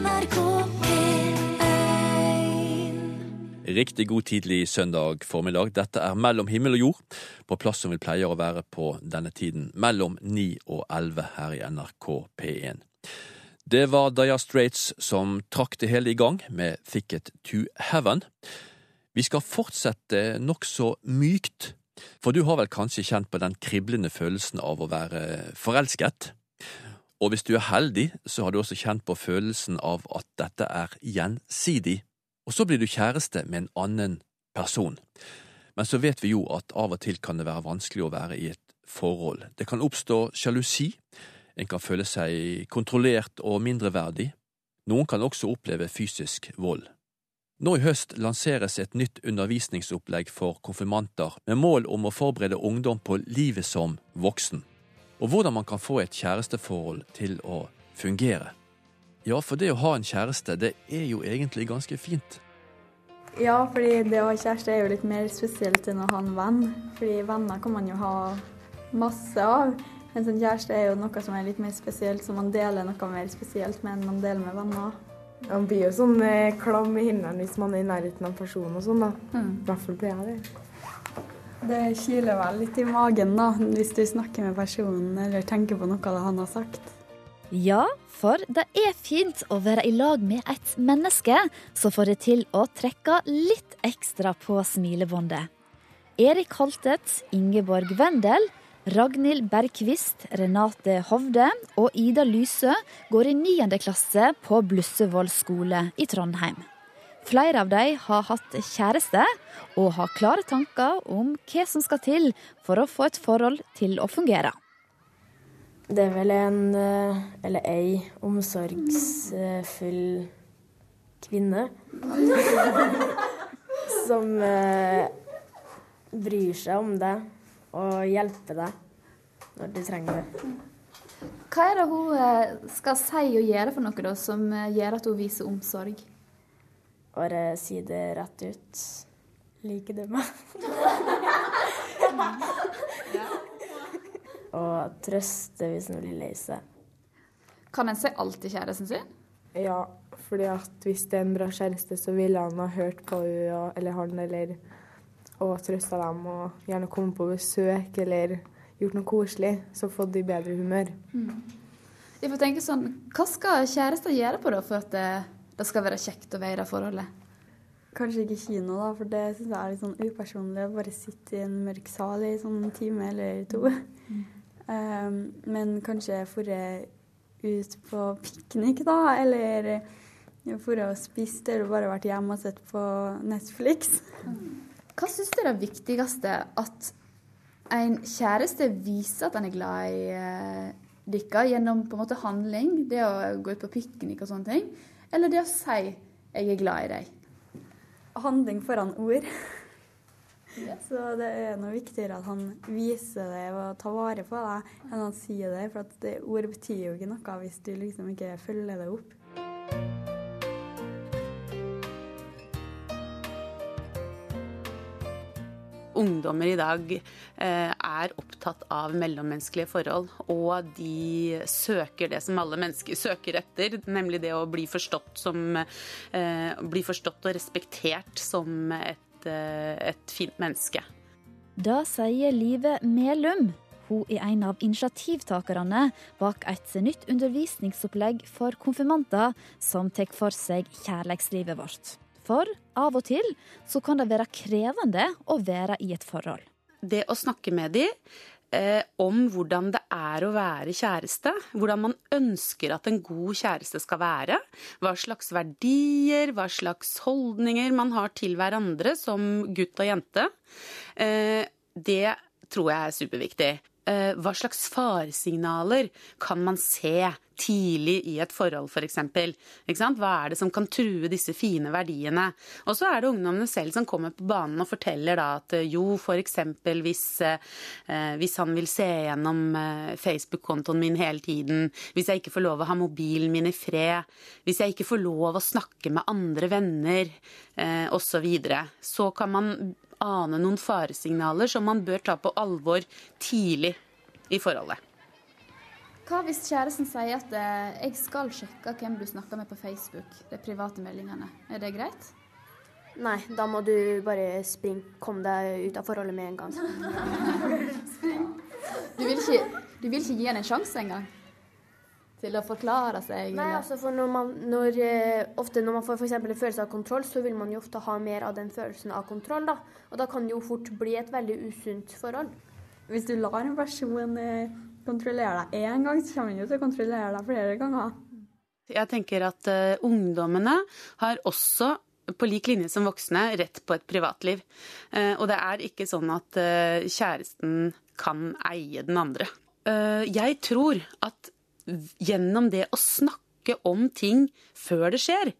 NRK P1. Riktig god tidlig søndag formiddag. Dette er Mellom himmel og jord, på plass som vi pleier å være på denne tiden, mellom 9 og 11 her i NRK P1. Det var Daya Straits som trakk det hele i gang med Thicket to Heaven. Vi skal fortsette nokså mykt, for du har vel kanskje kjent på den kriblende følelsen av å være forelsket? Og hvis du er heldig, så har du også kjent på følelsen av at dette er gjensidig. Og så blir du kjæreste med en annen person. Men så vet vi jo at av og til kan det være vanskelig å være i et forhold. Det kan oppstå sjalusi, en kan føle seg kontrollert og mindreverdig. Noen kan også oppleve fysisk vold. Nå i høst lanseres et nytt undervisningsopplegg for konfirmanter med mål om å forberede ungdom på livet som voksen, og hvordan man kan få et kjæresteforhold til å fungere. Ja, for det å ha en kjæreste, det er jo egentlig ganske fint. Ja, fordi det å ha kjæreste er jo litt mer spesielt enn å ha en venn. Fordi venner kan man jo ha masse av. Mens en kjæreste er jo noe som er litt mer spesielt, så man deler noe mer spesielt med enn man deler med venner. Man blir jo sånn eh, klam i himmelen hvis man er i nærheten av personen og sånn, da. I hvert fall blir jeg det. Det kiler vel litt i magen da, hvis du snakker med personen eller tenker på noe han har sagt. Ja, for det er fint å være i lag med et menneske som får det til å trekke litt ekstra på smilebåndet. Erik Holtet, Ingeborg Wendel, Ragnhild Bergquist, Renate Hovde og Ida Lysø går i 9. klasse på Blussevoll skole i Trondheim. Flere av dem har hatt kjæreste og har klare tanker om hva som skal til for å få et forhold til å fungere. Det er vel en, eh, eller ei, omsorgsfull kvinne. Som eh, bryr seg om deg og hjelper deg når du trenger det. Hva er det hun eh, skal si og gjøre for noe da, som gjør at hun viser omsorg? Bare si det rett ut. Liker du meg? og trøste hvis hun blir lei seg. Kan en si alt til kjæresten sin? Ja, fordi at hvis det er en bra kjæreste, så ville han ha hørt på henne, eller han, eller og trøsta dem, og gjerne kommet på besøk, eller gjort noe koselig, så fått de bedre humør. Jeg får tenke sånn, Hva skal kjærester gjøre på da for at det, skal være kjekt å være i det forholdet? Kanskje ikke kino, da, for det syns jeg er litt sånn upersonlig. å Bare sitte i en mørk sal i sånn en time eller to. Um, men kanskje dra ut på piknik, da, eller dra og spist eller bare vært hjemme og sett på Netflix. Hva syns du er det viktigste? At en kjæreste viser at han er glad i eh, dere gjennom på en måte handling? Det å gå ut på piknik og sånne ting? Eller det å si 'jeg er glad i deg'? Handling foran ord. Så det er noe viktigere at han viser det og tar vare på det, enn han sier det. For at det, ord betyr jo ikke noe hvis du liksom ikke følger det opp. Ungdommer i dag eh, er opptatt av mellommenneskelige forhold, og de søker det som alle mennesker søker etter, nemlig det å bli forstått, som, eh, bli forstått og respektert som et, eh, et fint menneske. Da sier Live Melum. Hun er en av initiativtakerne bak et nytt undervisningsopplegg for konfirmanter som tar for seg kjærlighetslivet vårt. For av og til så kan det være krevende å være i et forhold. Det å snakke med de eh, om hvordan det er å være kjæreste, hvordan man ønsker at en god kjæreste skal være, hva slags verdier, hva slags holdninger man har til hverandre som gutt og jente, eh, det tror jeg er superviktig. Eh, hva slags faresignaler kan man se tidlig i et forhold, f.eks.? Hva er det som kan true disse fine verdiene? Og så er det ungdommene selv som kommer på banen og forteller da at eh, jo, f.eks. Hvis, eh, hvis han vil se gjennom eh, Facebook-kontoen min hele tiden, hvis jeg ikke får lov å ha mobilen min i fred, hvis jeg ikke får lov å snakke med andre venner osv., så, videre, så kan man ane noen faresignaler som man bør ta på alvor tidlig i forholdet. Hva hvis kjæresten sier at eh, jeg skal sjekke hvem du snakker med på Facebook, de private meldingene. Er det greit? Nei, da må du bare springe. Kom deg ut av forholdet med en gang. Du vil ikke, du vil ikke gi henne en sjanse engang? Til å forklare seg? Nei, eller? altså for når man, når, eh, ofte når man får for eksempel en følelse av kontroll, så vil man jo ofte ha mer av den følelsen av kontroll. da. Og da kan det jo fort bli et veldig usunt forhold. Hvis du lar en person eh, kontrollere deg én gang, så kommer han jo til å kontrollere deg flere ganger. Jeg tenker at uh, ungdommene har også på lik linje som voksne rett på et privatliv. Uh, og det er ikke sånn at uh, kjæresten kan eie den andre. Jeg tror at gjennom det å snakke om ting før det skjer,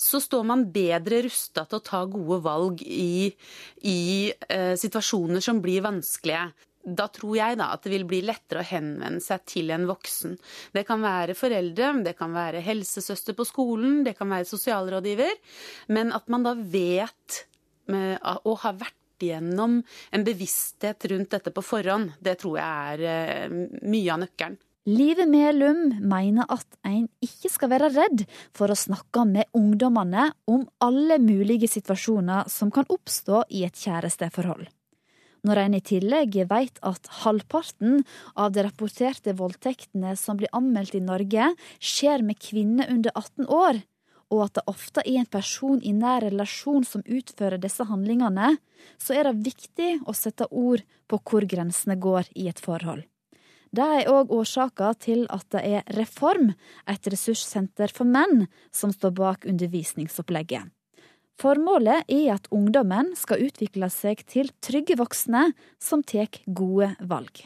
så står man bedre rusta til å ta gode valg i, i eh, situasjoner som blir vanskelige. Da tror jeg da at det vil bli lettere å henvende seg til en voksen. Det kan være foreldre, det kan være helsesøster på skolen, det kan være sosialrådgiver. Men at man da vet og har vært igjennom en bevissthet rundt dette på forhånd, det tror jeg er eh, mye av nøkkelen. Live Melum mener at en ikke skal være redd for å snakke med ungdommene om alle mulige situasjoner som kan oppstå i et kjæresteforhold. Når en i tillegg vet at halvparten av de rapporterte voldtektene som blir anmeldt i Norge, skjer med kvinner under 18 år, og at det ofte er en person i nær relasjon som utfører disse handlingene, så er det viktig å sette ord på hvor grensene går i et forhold. Det er òg årsaka til at det er Reform, et ressurssenter for menn, som står bak undervisningsopplegget. Formålet er at ungdommen skal utvikle seg til trygge voksne som tar gode valg.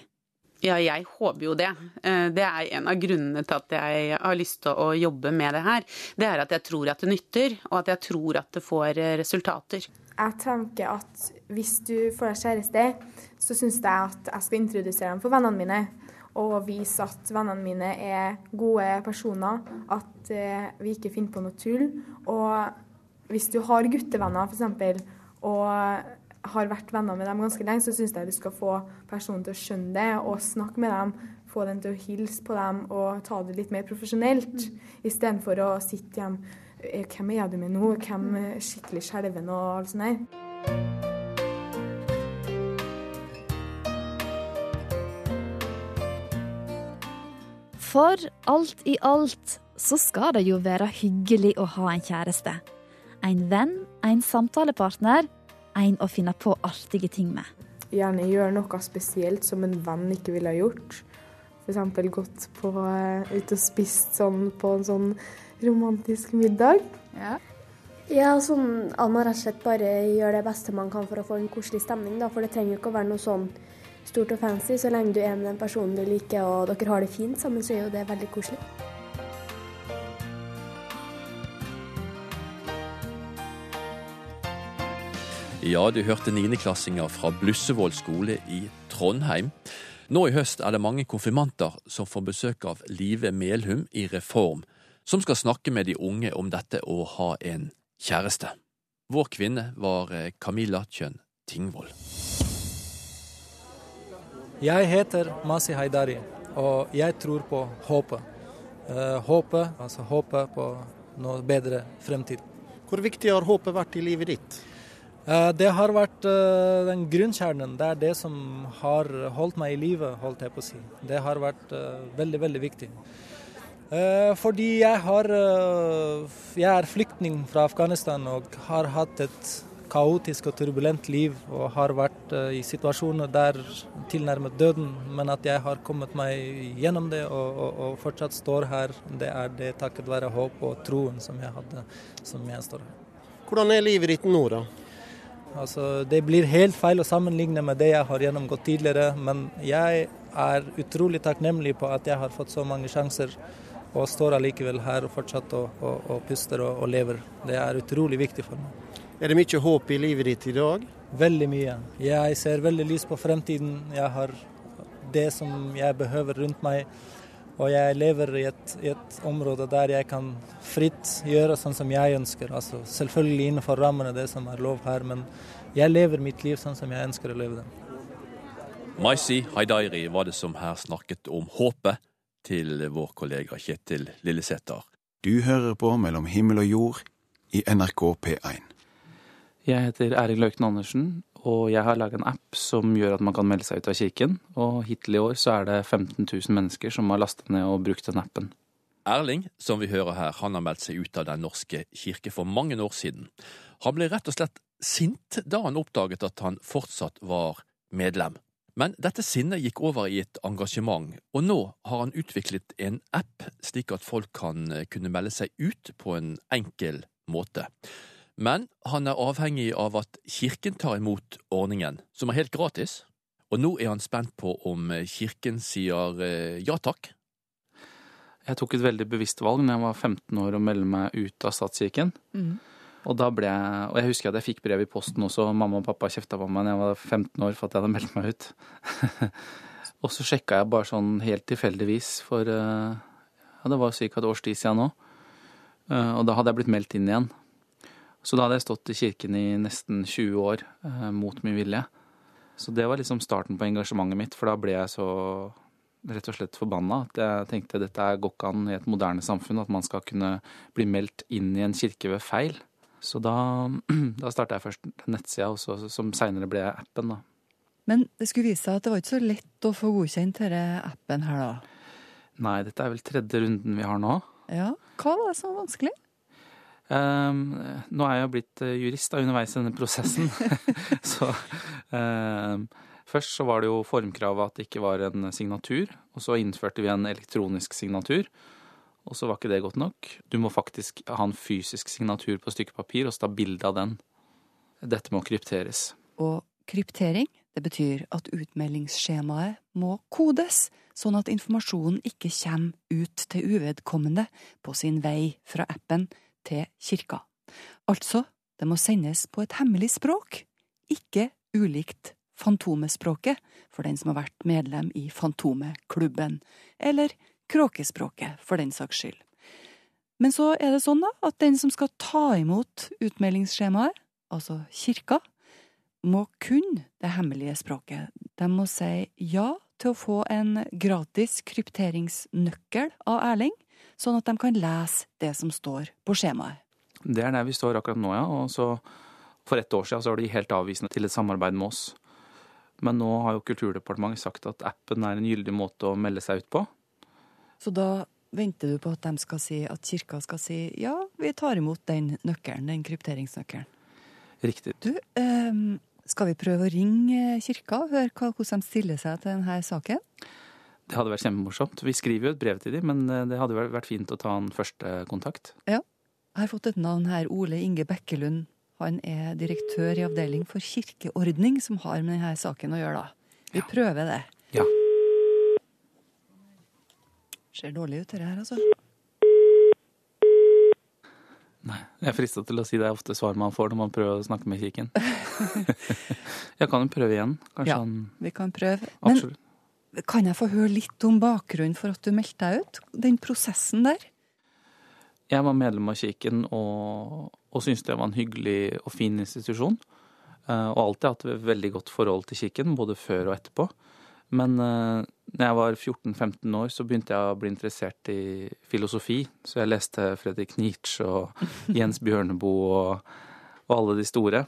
Ja, jeg håper jo det. Eh, Det er en av grunnene til at jeg har lyst til å jobbe med det her. Det er at jeg tror at det nytter, og at jeg tror at det får eh, resultater. Jeg tenker at hvis du får deg kjæreste, så syns jeg at jeg skal introdusere dem for vennene mine. Og vise at vennene mine er gode personer, at eh, vi ikke finner på noe tull. Og hvis du har guttevenner f.eks., og har vært venner med dem ganske lenge, så syns jeg du skal få personen til å skjønne det og snakke med dem. Få dem til å hilse på dem og ta det litt mer profesjonelt, istedenfor å sitte hjemme «Eh, Hvem er du med nå? Hvem er skikkelig skjelven og alt sånt der? For alt i alt så skal det jo være hyggelig å ha en kjæreste. En venn, en samtalepartner, en å finne på artige ting med. Gjerne gjøre noe spesielt som en venn ikke ville ha gjort. F.eks. gått på, eh, ut og spist sånn på en sånn romantisk middag. Ja. Ja, sånn at man rett og slett bare gjør det beste man kan for å få en koselig stemning, da. For det trenger jo ikke å være noe sånn stort og fancy. Så lenge du er med den personen du liker og dere har det fint sammen, så er jo det veldig koselig. Ja, du hørte niendeklassinger fra Blussevoll skole i Trondheim. Nå i høst er det mange konfirmanter som får besøk av Live Melhum i Reform, som skal snakke med de unge om dette å ha en kjæreste. Vår kvinne var eh, Camilla Kjønn Tingvoll. Jeg heter Masi Haidari, og jeg tror på håpet. Eh, håpet, altså håpet på noe bedre fremtid. Hvor viktig har håpet vært i livet ditt? Eh, det har vært eh, den grunnkjernen. Det er det som har holdt meg i live, holdt jeg på å si. Det har vært eh, veldig, veldig viktig. Fordi jeg har Jeg er flyktning fra Afghanistan og har hatt et kaotisk og turbulent liv og har vært i situasjoner der tilnærmet døden, men at jeg har kommet meg gjennom det og, og, og fortsatt står her, det er det takket være håp og troen som jeg hadde, som jeg står her. Hvordan er livet ditt nå, da? Altså, det blir helt feil å sammenligne med det jeg har gjennomgått tidligere, men jeg er utrolig takknemlig på at jeg har fått så mange sjanser, og står allikevel her og fortsatt og, og, og puster og, og lever. Det er utrolig viktig for meg. Er det mye håp i livet ditt i dag? Veldig mye. Jeg ser veldig lyst på fremtiden. Jeg har det som jeg behøver rundt meg. Og jeg lever i et, i et område der jeg kan fritt gjøre sånn som jeg ønsker. Altså, selvfølgelig innenfor rammene det som er lov her, men jeg lever mitt liv sånn som jeg ønsker å leve det. Maisi Haidairi var det som her snakket om håpet til vår kollega Kjetil Lillesæter. Du hører på Mellom himmel og jord i NRK P1. Jeg heter Erik Løkten Andersen, og jeg har laget en app som gjør at man kan melde seg ut av kirken. Og hittil i år så er det 15 000 mennesker som har lastet ned og brukt den appen. Erling, som vi hører her, han har meldt seg ut av Den norske kirke for mange år siden. Han ble rett og slett sint da han oppdaget at han fortsatt var medlem. Men dette sinnet gikk over i et engasjement, og nå har han utviklet en app slik at folk kan kunne melde seg ut på en enkel måte. Men han er avhengig av at kirken tar imot ordningen, som er helt gratis. Og nå er han spent på om kirken sier eh, ja takk. Jeg tok et veldig bevisst valg når jeg var 15 år og meldte meg ut av statskirken. Mm. Og da ble jeg, og jeg husker at jeg fikk brev i posten også, mamma og pappa kjefta på meg da jeg var 15 år for at jeg hadde meldt meg ut. og så sjekka jeg bare sånn helt tilfeldigvis for eh, ja, det var ca. et års tid siden nå. Eh, og da hadde jeg blitt meldt inn igjen. Så da hadde jeg stått i kirken i nesten 20 år eh, mot min vilje. Så det var liksom starten på engasjementet mitt, for da ble jeg så rett og slett forbanna at jeg tenkte dette går ikke an i et moderne samfunn at man skal kunne bli meldt inn i en kirke ved feil. Så da, da starta jeg først nettsida, også, som seinere ble appen. da. Men det skulle vise seg at det var ikke så lett å få godkjent denne appen her, da? Nei, dette er vel tredje runden vi har nå. Ja, Hva var det som var vanskelig? Um, nå er jeg jo blitt eh, jurist da, underveis i denne prosessen. så um, først så var det jo formkravet at det ikke var en signatur. Og så innførte vi en elektronisk signatur. Og så var ikke det godt nok. Du må faktisk ha en fysisk signatur på stykket papir og så ta bilde av den. Dette må krypteres. Og kryptering, det betyr at utmeldingsskjemaet må kodes, sånn at informasjonen ikke kommer ut til uvedkommende på sin vei fra appen til kirka. Altså, det må sendes på et hemmelig språk, ikke ulikt Fantomespråket for den som har vært medlem i Fantomeklubben, eller Kråkespråket for den saks skyld. Men så er det sånn da, at den som skal ta imot utmeldingsskjemaet, altså kirka, må kunne det hemmelige språket. De må si ja til å få en gratis krypteringsnøkkel av Erling, sånn at de kan lese det som står på skjemaet. Det er der vi står akkurat nå, ja. Og så for ett år siden så var de helt avvisende til et samarbeid med oss. Men nå har jo Kulturdepartementet sagt at appen er en gyldig måte å melde seg ut på. Så da venter du på at de skal si at kirka skal si ja, vi tar imot den nøkkelen, den krypteringsnøkkelen. Riktig. Du, eh, skal vi prøve å ringe kirka og høre hvordan de stiller seg til denne saken? Det hadde vært kjempemorsomt. Vi skriver jo et brev til dem, men eh, det hadde vært fint å ta en første kontakt. Ja. Jeg har fått et navn her. Ole Inge Bekkelund. Han er direktør i avdeling for kirkeordning, som har med denne saken å gjøre, da. Vi ja. prøver det. Ja. Ser dårlig ut, dette her, altså. Nei, jeg er frista til å si det er ofte svar man får når man prøver å snakke med kirken. jeg kan jo prøve igjen. Kanskje ja, han vi kan prøve. Men Absolutt. Kan jeg få høre litt om bakgrunnen for at du meldte deg ut? Den prosessen der? Jeg var medlem av kirken og, og syntes det var en hyggelig og fin institusjon. Eh, og alltid hatt et veldig godt forhold til kirken, både før og etterpå. Men uh, når jeg var 14-15 år, så begynte jeg å bli interessert i filosofi. Så jeg leste Fredrik Nietzsche og Jens Bjørneboe og, og, alle de store.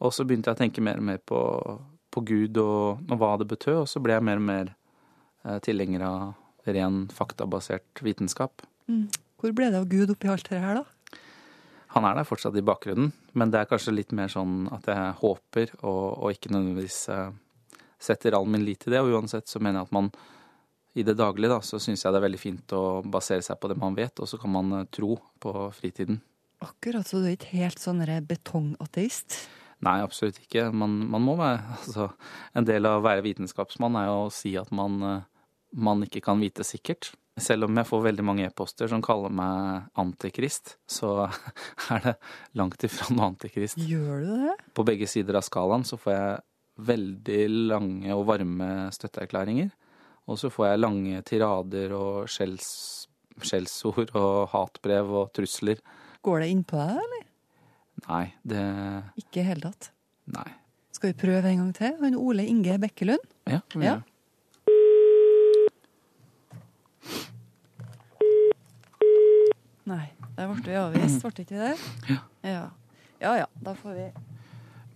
Og så begynte jeg å tenke mer og mer på, på Gud og, og, hva det betød, og så ble jeg mer og mer uh, tilhenger av ren faktabasert vitenskap. Mm. Hvor ble det av Gud oppi alt dette her, da? Han er der fortsatt i bakgrunnen, men det er kanskje litt mer sånn at jeg håper, og, og ikke nødvendigvis uh, setter all min lit til det. Og uansett så mener jeg at man i det daglige da, så syns jeg det er veldig fint å basere seg på det man vet, og så kan man eh, tro på fritiden. Akkurat, så du er ikke helt sånn betongateist? Nei, absolutt ikke. Man, man, må være altså, En del av å være vitenskapsmann er jo å si at man, eh, man ikke kan vite sikkert. Selv om jeg får veldig mange e-poster som kaller meg antikrist, så er det langt ifra noe antikrist. Gjør du det? På begge sider av skalaen så får jeg veldig lange og varme støtteerklæringer. Og så får jeg lange tirader og skjells, skjellsord og hatbrev og trusler. Går det innpå deg, eller? Nei, det Ikke i hele tatt? Nei. Skal vi prøve en gang til? Han Ole Inge Bekkelund? Ja. Vi ja. Nei. Der ble vi avvist, ble ikke vi det? Ja. ja. Ja ja, da får vi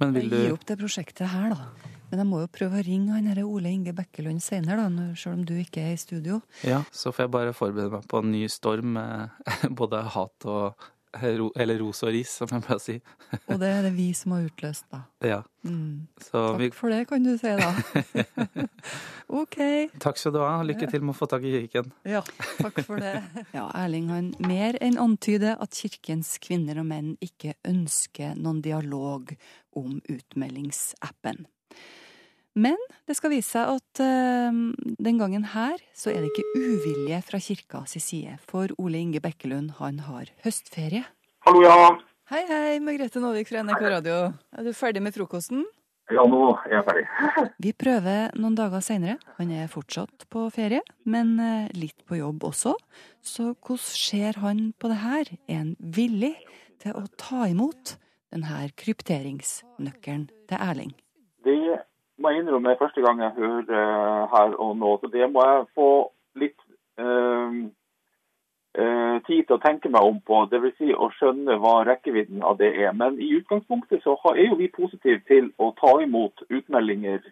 Men vil du... gi opp det prosjektet her, da. Men jeg må jo prøve å ringe han Ole Inge Bekkelund senere, da, sjøl om du ikke er i studio. Ja, så får jeg bare forberede meg på en ny storm med både hat og ro, Eller ros og ris, som jeg pleier å si. Og det er det vi som har utløst, da. Ja. Mm. Så vi, Takk for det, kan du si da. OK. takk skal du ha. Lykke til med å få tak i kirken. Ja, takk for det. Ja, Erling han mer enn antyder at kirkens kvinner og menn ikke ønsker noen dialog om utmeldingsappen. Men det skal vise seg at uh, den gangen her så er det ikke uvilje fra kirka si side, for Ole Inge Bekkelund han har høstferie. Hallo, ja. Hei, hei, Margrethe Nåvik fra NRK Radio. Er du ferdig med frokosten? Ja, nå er jeg ferdig. Vi prøver noen dager seinere. Han er fortsatt på ferie, men eh, litt på jobb også. Så hvordan ser han på det her? Er han villig til å ta imot denne krypteringsnøkkelen til Erling? Det må jeg innrømme er første gang jeg hører her og nå, så det må jeg få litt eh, eh, tid til å tenke meg om på. Dvs. Si å skjønne hva rekkevidden av det er. Men i utgangspunktet så har- er jo vi positive til å ta imot utmeldinger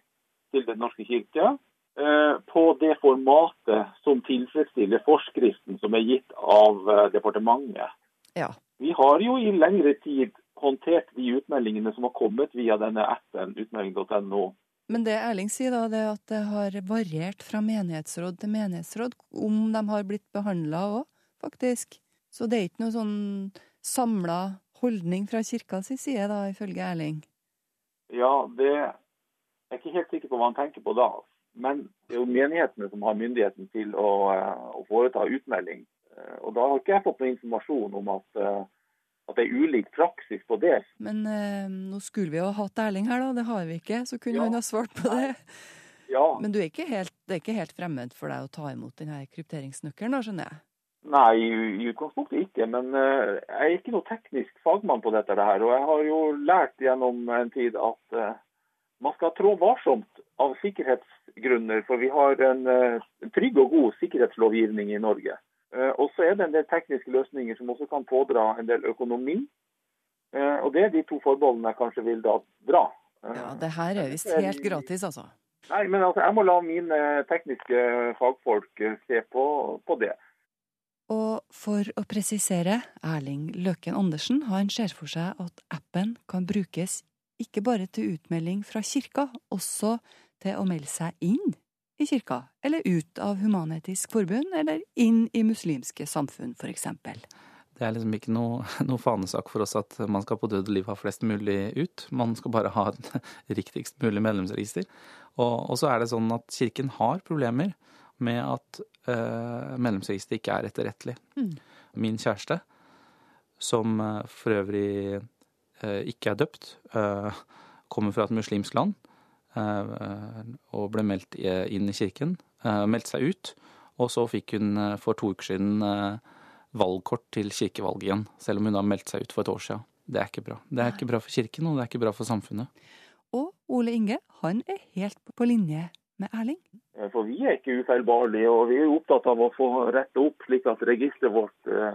til Den norske kirke eh, på det formatet som tilfredsstiller forskriften som er gitt av eh, departementet. Ja. Vi har jo i lengre tid håndtert de utmeldingene som har kommet via denne appen utmelding.no. Men det Erling sier, da, det er at det har variert fra menighetsråd til menighetsråd om de har blitt behandla òg, faktisk. Så det er ikke noe sånn samla holdning fra kirka si side, da, ifølge Erling. Ja, det jeg er ikke helt sikker på hva han tenker på da. Men det er jo menighetene som har myndigheten til å, eh, å foreta utmelding. Eh, Og da har ikke jeg fått noe informasjon om at, eh, at det er ulik praksis på det. Men eh, nå skulle vi jo ha hatt Erling her, da. Det har vi ikke. Så kunne han ha svart på det. Ja, Men du er ikke helt, det er ikke helt fremmed for deg å ta imot denne krypteringsnøkkelen, da, skjønner jeg? Nei, i, utgangspunktet ikke. Men eh, jeg er ikke noe teknisk fagmann på dette her. Og jeg har jo lært gjennom en tid at eh, man skal trå varsomt av sikkerhetsgrunner. For vi har en, en trygg og god sikkerhetslovgivning i Norge. Eh, og så er det en del tekniske løsninger som også kan pådra en del økonomi. Eh, og det er de to forbeholdene jeg kanskje vil da dra. Eh, Ja, det her er visst helt gratis, altså. Nei, men altså, jeg må la mine tekniske fagfolk se på, på det. Og for å presisere, Erling Løken Andersen han ser for seg at appen kan brukes ikke bare til utmelding fra kirka, også til å melde seg inn i kirka, eller ut av Human-Etisk Forbund, eller inn i muslimske samfunn, eksempel. Det er liksom ikke noe, noe fanesak for oss at man skal på død og liv ha flest mulig ut. Man skal bare ha et riktigst mulig medlemsregister. Og, og så er det sånn at kirken har problemer med at eh, medlemsregisteret ikke er etterrettelig. Mm. Min kjæreste, som eh, for øvrig eh, ikke er døpt, eh, kommer fra et muslimsk land og ble meldt inn i kirken, eh, meldte seg ut. Og så fikk hun eh, for to uker siden eh, valgkort til kirkevalget igjen, selv om hun har meldt seg ut for et år siden. Det er ikke bra. Det er ikke bra for kirken, og det er ikke bra for samfunnet. Og Ole Inge, han er helt på linje med Erling. Eh, For vi er ikke ufeilbarlige, og vi er opptatt av å få retta opp slik at registeret vårt eh,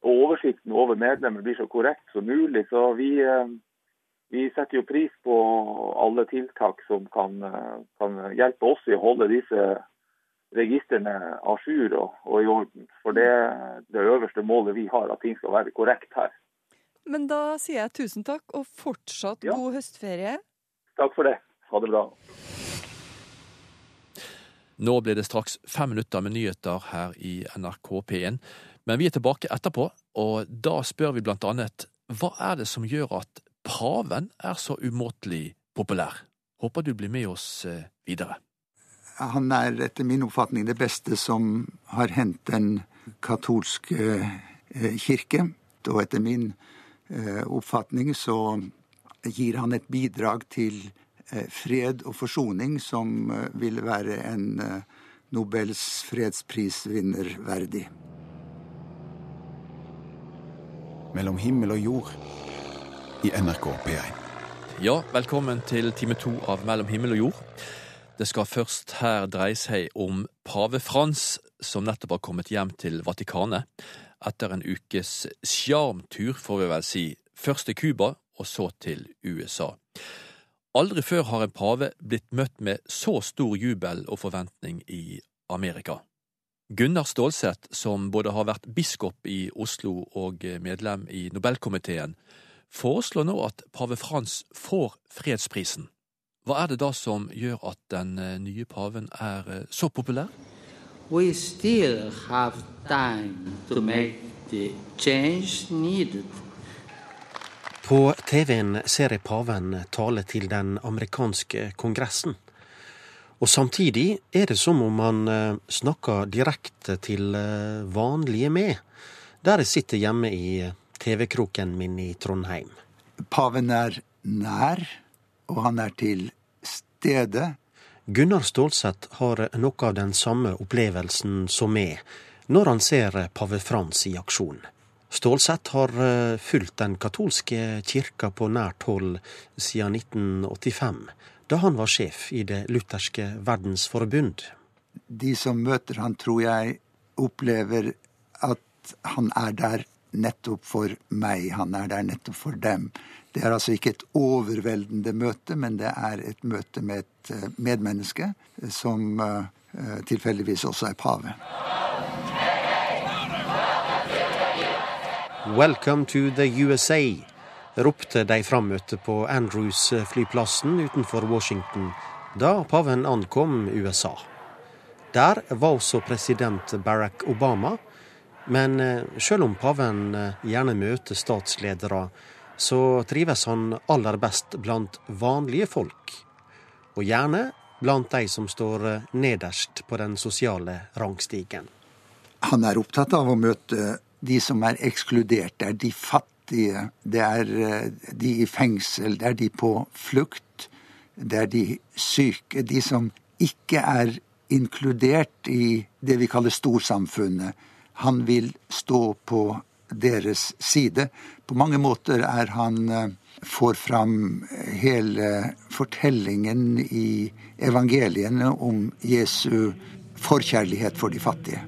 og oversikten over medlemmer blir så korrekt som mulig. Så vi, eh, vi setter jo pris på alle tiltak som kan, kan hjelpe oss i å holde disse registrene à jour og, og i orden. For det er det øverste målet vi har, at ting skal være korrekt her. Men da sier jeg tusen takk, og fortsatt god høstferie. Takk for det. Ha det bra. Nå blir det straks fem minutter med nyheter her i NRK P1. Men vi er tilbake etterpå, og da spør vi blant annet hva er det som gjør at paven er så umåtelig populær? Håper du blir med oss eh, videre. Han er etter min oppfatning det beste som har hendt den katolske eh, kirke. Og etter min eh, oppfatning så gir han et bidrag til fred og forsoning som vil være en Nobels fredsprisvinner verdig. Mellom himmel og jord i NRK P1. Ja, velkommen til time to av Mellom himmel og jord. Det skal først her dreie seg om pave Frans, som nettopp har kommet hjem til Vatikanet. etter en ukes sjarmtur, får vi vel si. Først til Cuba, og så til USA. Aldri før har en pave blitt møtt med så stor jubel og forventning i Amerika. Gunnar Stålseth, som både har vært biskop i Oslo og medlem i Nobelkomiteen, foreslår nå at pave Frans får fredsprisen. Hva er det da som gjør at den eh, nye paven er eh, så populær? We still have time to make the change needed. På TV-en ser jeg paven tale til den amerikanske kongressen. Og samtidig er det som om han eh, snakker direkte til vanlige med, der jeg sitter hjemme i TV-kroken min i Trondheim. Paven er nær, og han er til stede. Gunnar Stålseth har noe av den samme opplevelsen som meg når han ser pave Frans i aksjon. Stålseth har eh, fulgt den katolske kirka på nært hold siden 1985 da han var sjef i Det lutherske verdensforbund. De som møter han, tror jeg opplever at han er der nettopp for meg. Han er der nettopp for dem. Det er altså ikke et overveldende møte, men det er et møte med et eh, medmenneske som uh, tilfeldigvis også er pave. Welcome to the USA, ropte de frammøtte på Andrews-flyplassen utenfor Washington da paven ankom USA. Der var også president Barack Obama, men eh, selv om paven eh, gjerne møter statsledere, så trives han aller best blant vanlige folk, og gjerne blant de som står eh, nederst på den sosiale rangstigen. Han er opptatt av å møte de som er ekskludert. Det er de fattige det er de i fengsel, det er de på flukt, det er de syke, de som ikke er inkludert i det vi kaller storsamfunnet. Han vil stå på deres side. På mange måter er han eh, får fram hele fortellingen i evangeliene om Jesu forkjærlighet for de fattige.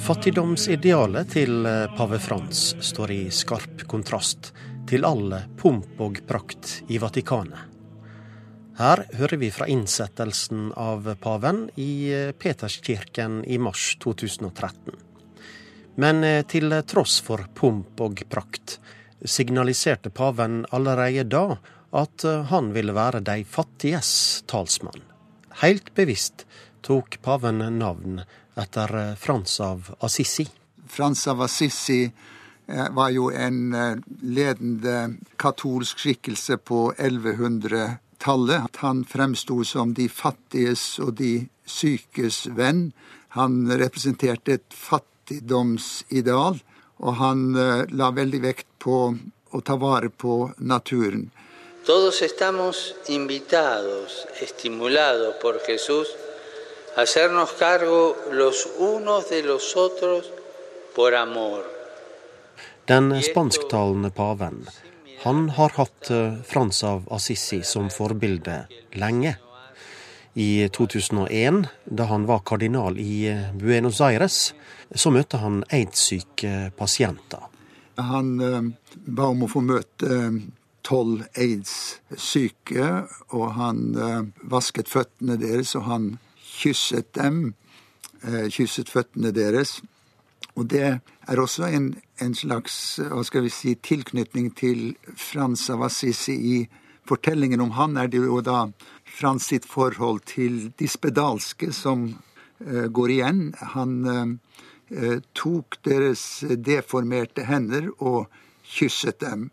Fattigdomsidealet til eh, pave Frans står i skarp kontrast til all pomp og prakt i Vatikanet. Her hører vi fra innsettelsen av paven i eh, Peterskirken i mars 2013. Men eh, til tross for pomp og prakt signaliserte paven allerede da at han ville være de fattiges talsmann. Helt bevisst tok paven navn etter eh, Frans av Assisi. Frans av Assisi eh, var jo en eh, ledende katolsk skikkelse på 1100-tallet. Han fremsto som de fattiges og de sykes venn. Han representerte et fattigdomsideal, og han la veldig vekt på å ta vare på naturen. Todos estamos invitados, estimulados por Jesús hacernos cargo los unos de los otros por amor. Den spansktalende paven han har hatt eh, Frans av Assisi som forbilde lenge. I 2001, da han var kardinal i eh, Buenos Aires, så møtte han aids-syke pasienter. Han ba om å få møte tolv aids-syke, og han vasket føttene deres, og han kysset dem, eh, kysset føttene deres. Og det er også en, en, slags hva skal vi si, tilknytning til Frans av Assisi. I fortellingen om han er det jo da Frans sitt forhold til de spedalske som uh, går igjen. Han uh, tok deres deformerte hender og kysset dem.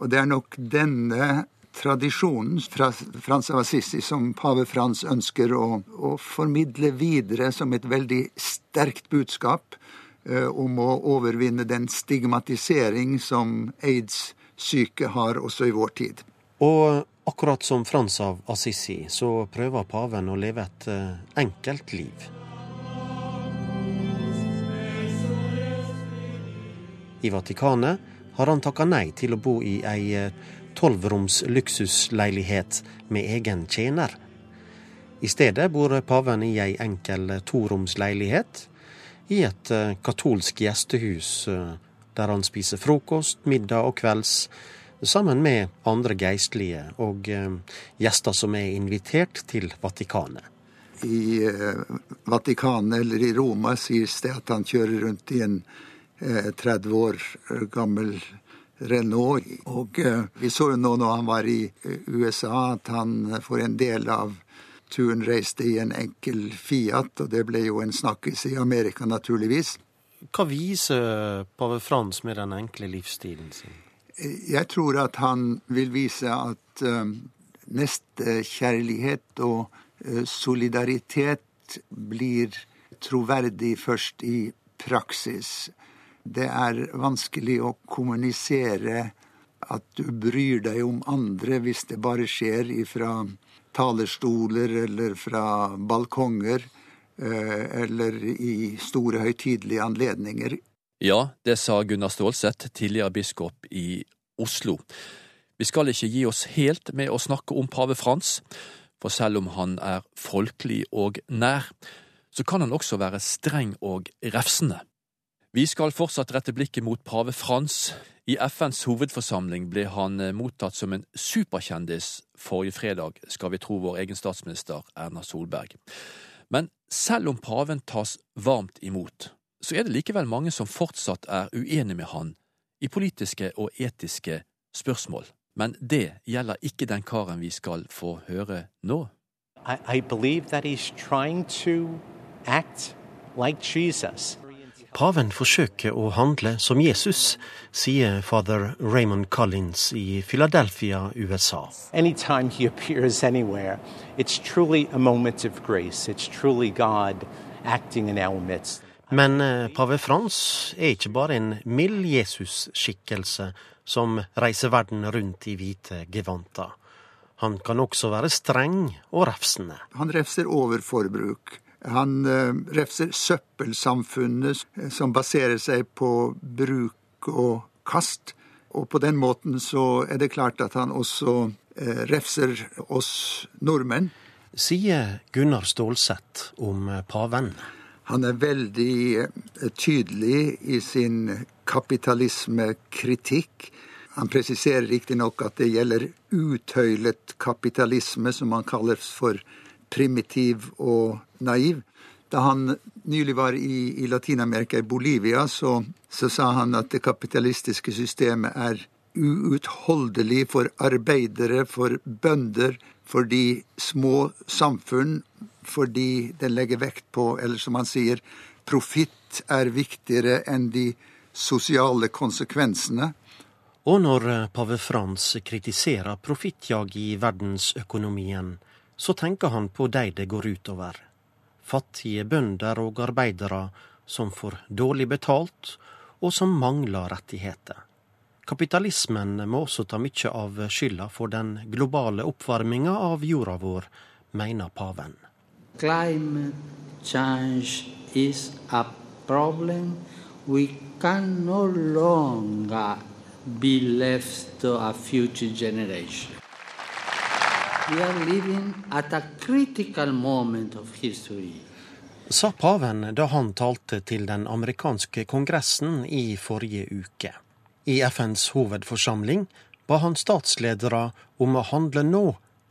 Og det er nok denne tradisjonen fra Frans av Assisi som pave Frans ønsker å, å formidle videre som et veldig sterkt budskap om å overvinne den stigmatisering som aids-syke har også i vår tid. Og akkurat som Frans av Assisi, så prøver paven å leve et uh, enkelt liv. I Vatikanet har han takka nei til å bo i ei tolvroms luksusleilighet med egen tjener. I stedet bor paven i ei enkel toromsleilighet i et eh, katolsk gjestehus, eh, der han spiser frokost, middag og kvelds sammen med andre geistlige og eh, gjester som er invitert til Vatikanet. I Vatikanet eller i Roma sies det at han kjører rundt i en 30 år gammel Renault. Og vi så jo nå når han var i USA at han for en del av turen reiste i en enkel Fiat, og det ble jo en snakkis i Amerika, naturligvis. Hva viser pave Frans med den enkle livsstilen sin? Jeg tror at han vil vise at uh, nestekjærlighet og uh, solidaritet blir troverdig først i praksis. Det er vanskelig å kommunisere at du bryr deg om andre hvis det bare skjer ifra talerstoler eller fra balkonger eh, eller i store høytidelige anledninger. Ja, det sa Gunnar Stålseth, tidligere biskop i Oslo. Vi skal ikke gi oss helt med å snakke om pave Frans, for selv om han er folkelig og nær, så kan han også være streng og refsende. Vi skal fortsatt rette blikket mot pave Frans. I FNs hovedforsamling ble han eh, mottatt som en superkjendis forrige fredag, skal vi tro vår egen statsminister Erna Solberg. Men selv om paven tas varmt imot, så er det likevel mange som fortsatt er uenige med han i politiske og etiske spørsmål. Men det gjelder ikke den karen vi skal få høre nå. I, I believe that he's trying to act Jesus. Paven forsøker å handle som Jesus, sier fader Raymond Collins i Philadelphia, USA. He anywhere, it's truly a moment of grace. It's truly God acting in our midst. Men eh, pave Frans er ikke bare en mild Jesus-skikkelse som reiser verden rundt i hvite gevanter. Han kan også være streng og refsende. Han refser overforbruk. Han uh, refser søppelsamfunnet eh, som baserer seg på bruk og kast. Og på den måten så er det klart at han også uh, refser oss nordmenn. Sier Gunnar Stålseth om paven. Han er veldig tydelig i sin kapitalismekritikk. Han presiserer riktignok at det gjelder uthøylet kapitalisme, som han kaller for primitiv og naiv. Da han nylig var i, i Latin-Amerika, i Bolivia, så, så, sa han at det kapitalistiske systemet er uutholdelig for arbeidere, for bønder, for de små samfunn, fordi den legger vekt på, eller som han sier, profitt er viktigere enn de sosiale konsekvensene. Og når pave Frans kritiserer profittjag i verdensøkonomien, så tenker han på de det går utover. Fattige bønder og arbeidere som får dårlig betalt, og som mangler rettigheter. Kapitalismen må også ta mye av skylda for den globale oppvarminga av jorda vår, mener paven. Climate change is problem we can no longer be left to a. We are living at a critical moment of history. Sa paven da han talte til den amerikanske kongressen i forrige uke. I FNs hovedforsamling ba han statsledere om å handle nå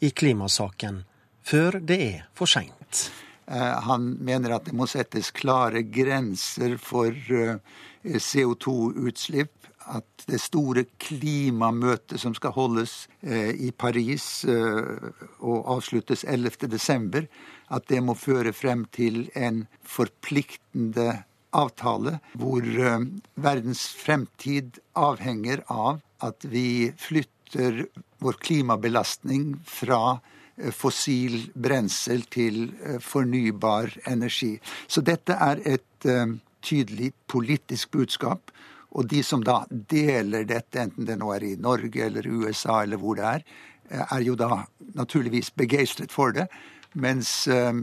i klimasaken, før det er for seint. Eh, han mener at det må settes klare grenser for eh, CO2-utslipp at det store klimamøtet som skal holdes eh, i Paris eh, og avsluttes 11.12., at det må føre frem til en forpliktende avtale hvor eh, verdens fremtid avhenger av at vi flytter vår klimabelastning fra eh, fossil brensel til eh, fornybar energi. Så dette er et eh, tydelig politisk budskap og de som da deler dette, enten det nå er i Norge eller USA eller hvor det er, eh, er jo da naturligvis begeistret for det. Mens um,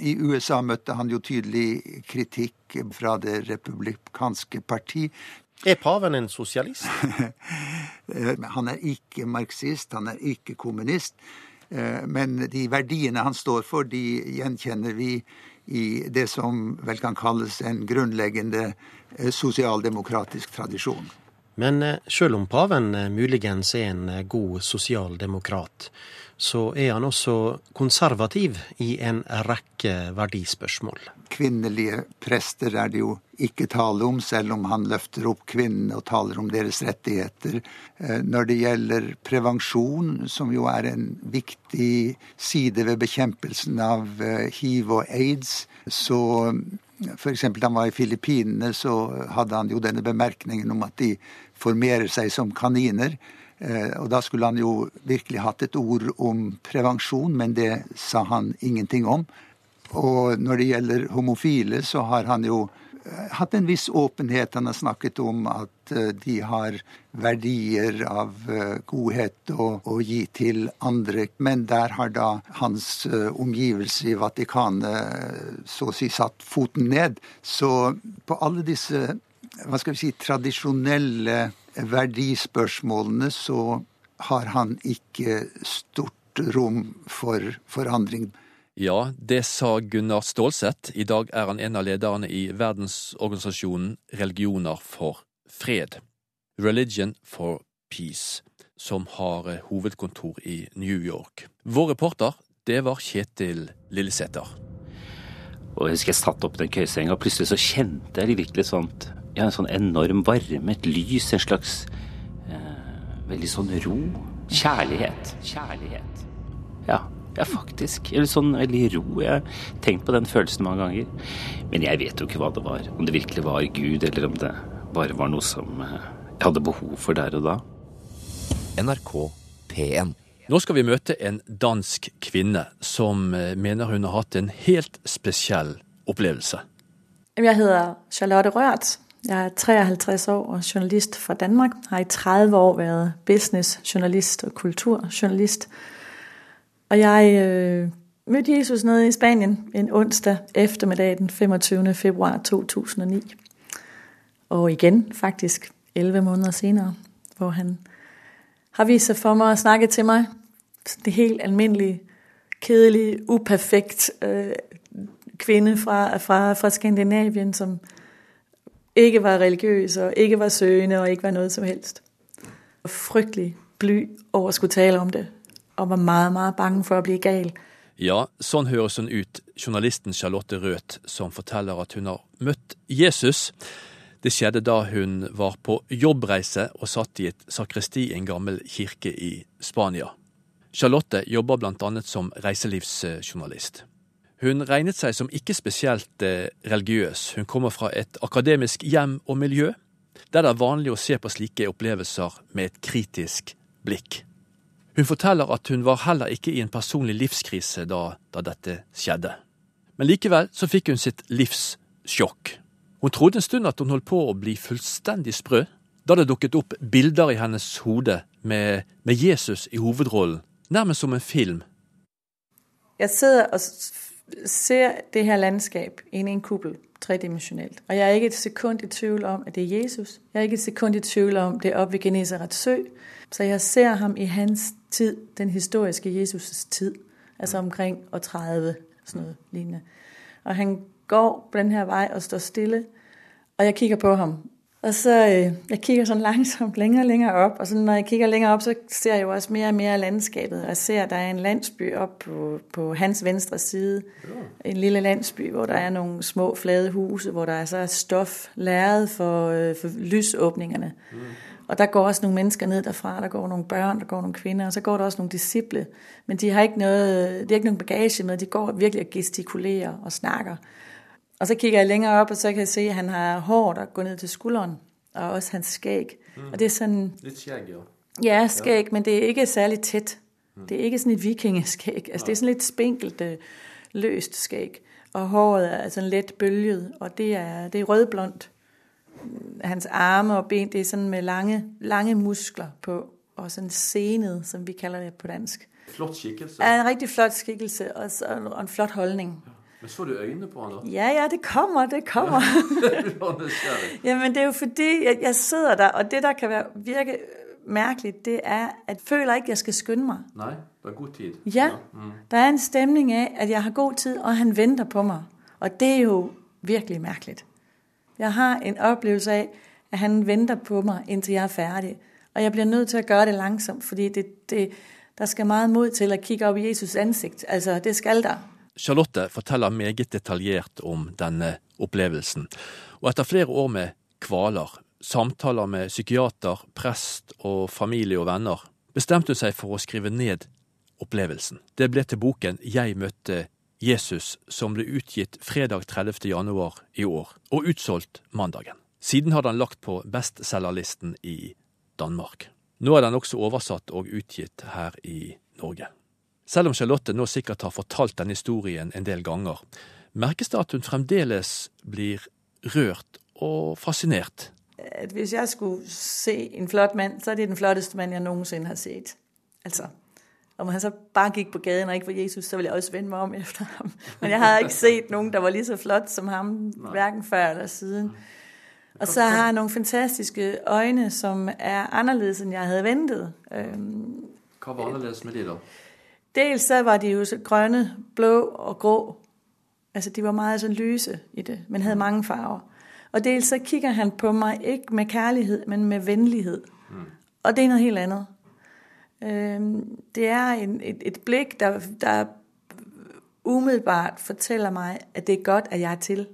i USA møtte han jo tydelig kritikk fra det republikanske parti. Er paven en sosialist? han er ikke marxist, han er ikke kommunist. Men de verdiene han står for, de gjenkjenner vi i det som vel kan kalles en grunnleggende sosialdemokratisk tradisjon. Men sjøl om paven muligens er en god sosialdemokrat, så er han også konservativ i en rekke verdispørsmål. Kvinnelige prester er det jo ikke tale om, selv om han løfter opp kvinnene og taler om deres rettigheter. Eh, når det gjelder prevensjon, som jo er en viktig side ved bekjempelsen av eh, hiv og aids, så F.eks. da han var i Filippinene, så hadde han jo denne bemerkningen om at de formerer seg som kaniner. Eh, og da skulle han jo virkelig hatt et ord om prevensjon, men det sa han ingenting om. Og når det gjelder homofile, så har han jo eh, hatt en viss åpenhet. Han har snakket om at eh, de har verdier av godhet å, å gi til andre. Men der har da hans omgivelse i Vatikanet så å si satt foten ned. Så på alle disse hva skal vi si, tradisjonelle verdispørsmålene så har han ikke stort rom for forandring. Ja, det sa Gunnar Stålseth. I dag er han en av lederne i verdensorganisasjonen Religioner for fred, Religion for Peace, som har eh, hovedkontor i New York. Vår reporter, det var Kjetil Lillesæter. Og jeg husker jeg satt opp den køysenga, og plutselig så kjente jeg virkelig sånt ja, en sånn enorm varme, et lys, en slags eh, veldig sånn ro. Kjærlighet. Kjærlighet. Ja, ja, faktisk. Eller sånn veldig ro. Jeg har tenkt på den følelsen mange ganger. Men jeg vet jo ikke hva det var. Om det virkelig var Gud, eller om det bare var noe som eh, jeg hadde behov for der og da. NRK P1. Nå skal vi møte en dansk kvinne som eh, mener hun har hatt en helt spesiell opplevelse. Jeg heter Charlotte Rørt. Jeg er 53 år og journalist fra Danmark. Har i 30 år været businessjournalist og kulturjournalist. Og jeg øh, mødte Jesus nede i Spanien en onsdag eftermiddag den 25. februar 2009. Og igen faktisk 11 måneder senere, hvor han har vist sig for mig og snakket til mig. Det helt almindelige, kedelige, uperfekt øh, kvinde fra, fra, fra Skandinavien, som ikke var religiøs og ikke var søgende og ikke var noe som helst. Fryktelig bly over å skulle tale om det, og var meget, meget bange for å bli gal. Ja, sånn høres hun ut, journalisten Charlotte Røth, som forteller at hun har møtt Jesus. Det skjedde da hun var på jobbreise og satt i et sakristi i en gammel kirke i Spania. Charlotte jobber annet som reiselivsjournalist. Hun regnet seg som ikke spesielt eh, religiøs. Hun kommer fra et akademisk hjem og miljø, der det er vanlig å se på slike opplevelser med et kritisk blikk. Hun forteller at hun var heller ikke i en personlig livskrise da, da dette skjedde. Men likevel så fikk hun sitt livs sjokk. Hun trodde en stund at hun holdt på å bli fullstendig sprø, da det dukket opp bilder i hennes hode med, med Jesus i hovedrollen, nærmest som en film. Jeg sitter ser det her landskap inn i en kuppel tredimensionelt. Og jeg er ikke et sekund i tvil om at det er Jesus. Jeg er ikke et sekund i tvil om det er oppe ved Genesarets sø. Så jeg ser ham i hans tid, den historiske Jesus' tid. Altså omkring år 30, sådan noget lignende. Og han går på den her vej og står stille. Og jeg kigger på ham, og så øh, jeg kigger sådan langsomt længere og længere op, og så når jeg kigger længere op, så ser jeg jo også mere og mere landskabet, og jeg ser, at der er en landsby op på, på hans venstre side, ja. en lille landsby, hvor der er nogle små flade huse, hvor der er så stof læret for, øh, for lysåbningerne. Mm. Og der går også nogle mennesker ned derfra, der går nogle børn, der går nogle kvinder, og så går der også nogle disciple, men de har ikke, noget, de har ikke nogen bagage med, de går virkelig og gestikulerer og snakker. Og så kigger jeg længere op, og så kan jeg se, at han har hår, der går ned til skulderen, og også hans skæg. Mm. Og det er sådan... Lidt skæg, jo. Ja, skæg, ja. men det er ikke særlig tæt. Mm. Det er ikke sådan et vikingeskæg. Altså, det er sådan lidt spinkelt, øh, løst skæg. Og håret er sådan let bølget, og det er, det er rødblondt. Hans arme og ben, det er sådan med lange, lange muskler på, og sådan senet, som vi kalder det på dansk. Flot skikkelse. Ja, en rigtig flot skikkelse, og, og en flot holdning. Ja. Men så du øynene på han da? Ja, ja, det kommer, det kommer. Ja. men det er jo fordi, jeg, jeg sidder der, og det der kan være, virke mærkeligt, det er, at jeg føler ikke, at jeg skal skynde mig. Nej. Det er god tid. Ja, Mm. der er en stemning af, at jeg har god tid, og han venter på mig. Og det er jo virkelig mærkeligt. Jeg har en oplevelse af, at han venter på mig, indtil jeg er færdig. Og jeg bliver nødt til at gøre det langsomt, fordi det, det, der skal meget mod til at kigge op i Jesus ansigt. Altså, det skal der. Charlotte forteller meget detaljert om denne opplevelsen, og etter flere år med kvaler, samtaler med psykiater, prest og familie og venner, bestemte hun seg for å skrive ned opplevelsen. Det ble til boken Jeg møtte Jesus, som ble utgitt fredag 30. januar i år, og utsolgt mandagen. Siden har den lagt på bestselgerlisten i Danmark. Nå er den også oversatt og utgitt her i Norge. Selv om Charlotte nå sikkert har fortalt denne historien en del ganger, merkes det at hun fremdeles blir rørt og fascinert. At hvis jeg skulle se en flott mann, så er det den flotteste mann jeg noensinne har sett. Altså, om han så bare gikk på gaden og ikke var Jesus, så ville jeg også vende meg om efter ham. Men jeg hadde ikke sett noen der var lige så flott som ham, hverken før eller siden. Og så har han noen fantastiske øyne som er annerledes enn jeg hadde ventet. Hva var annerledes med de, da? Dels så var de jo så grønne, blå og grå. Altså de var meget sådan lyse i det, men havde mange farver. Og dels så kigger han på mig ikke med kærlighed, men med venlighed. Mm. Og det er noget helt andet. Øhm, det er en, et, et blik, der, der umiddelbart fortæller mig, at det er godt, at jeg er til.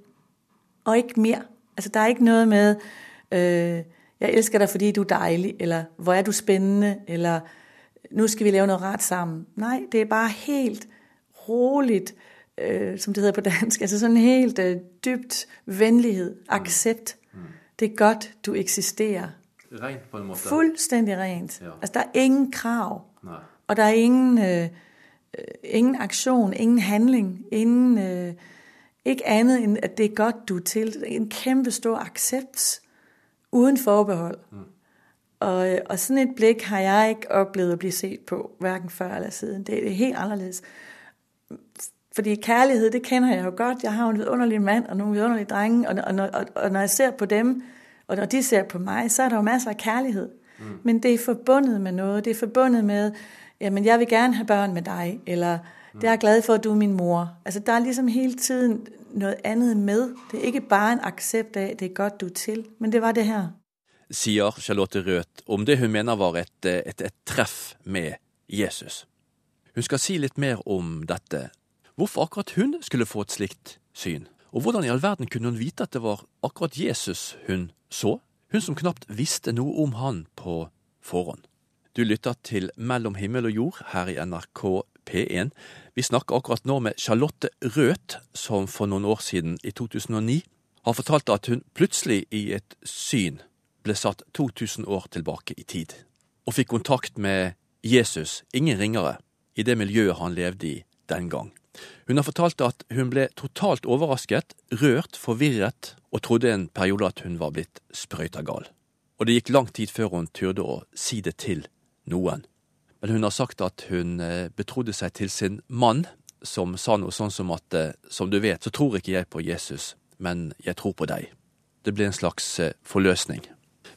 Og ikke mere. Altså der er ikke noget med, øh, jeg elsker dig, fordi du er dejlig, eller hvor er du spændende, eller nu skal vi lave noget ret sammen. Nej, det er bare helt roligt, øh, som det hedder på dansk, altså sådan helt øh, dybt venlighed, accept. Mm. Det er godt, du eksisterer. Rent på en måte? Fuldstændig rent. Ja. Altså der er ingen krav, Nej. og der er ingen, øh, øh, ingen aktion, ingen handling, ingen, øh, ikke andet end, at det er godt, du er til. En kæmpe stor accept, uden forbehold. Mm. Og, og sådan et blik har jeg ikke oplevet at blive set på, hverken før eller siden. Det, er helt anderledes. Fordi kærlighed, det kender jeg jo godt. Jeg har jo en vidunderlig mand og nogle vidunderlige drenge, og, og, og, og når jeg ser på dem, og når de ser på mig, så er der jo masser af kærlighed. Mm. Men det er forbundet med noget. Det er forbundet med, jamen jeg vil gerne have børn med dig, eller det er jeg glad for, at du er min mor. Altså der er ligesom hele tiden noget andet med. Det er ikke bare en accept af, det er godt, du er til, men det var det her. Sier Charlotte Røth om det hun mener var et, et, et treff med Jesus. Hun skal si litt mer om dette. Hvorfor akkurat hun skulle få et slikt syn? Og hvordan i all verden kunne hun vite at det var akkurat Jesus hun så? Hun som knapt visste noe om han på forhånd. Du lytter til Mellom himmel og jord her i NRK P1. Vi snakker akkurat nå med Charlotte Røth, som for noen år siden, i 2009, har fortalt at hun plutselig i et syn ble satt 2000 år tilbake i tid, og fikk kontakt med Jesus, ingen ringere, i det miljøet han levde i den gang. Hun har fortalt at hun ble totalt overrasket, rørt, forvirret, og trodde en periode at hun var blitt sprøyta gal. Og det gikk lang tid før hun turde å si det til noen. Men hun har sagt at hun eh, betrodde seg til sin mann, som sa noe sånn som at eh, som du vet, så tror ikke jeg på Jesus, men jeg tror på deg. Det ble en slags eh, forløsning.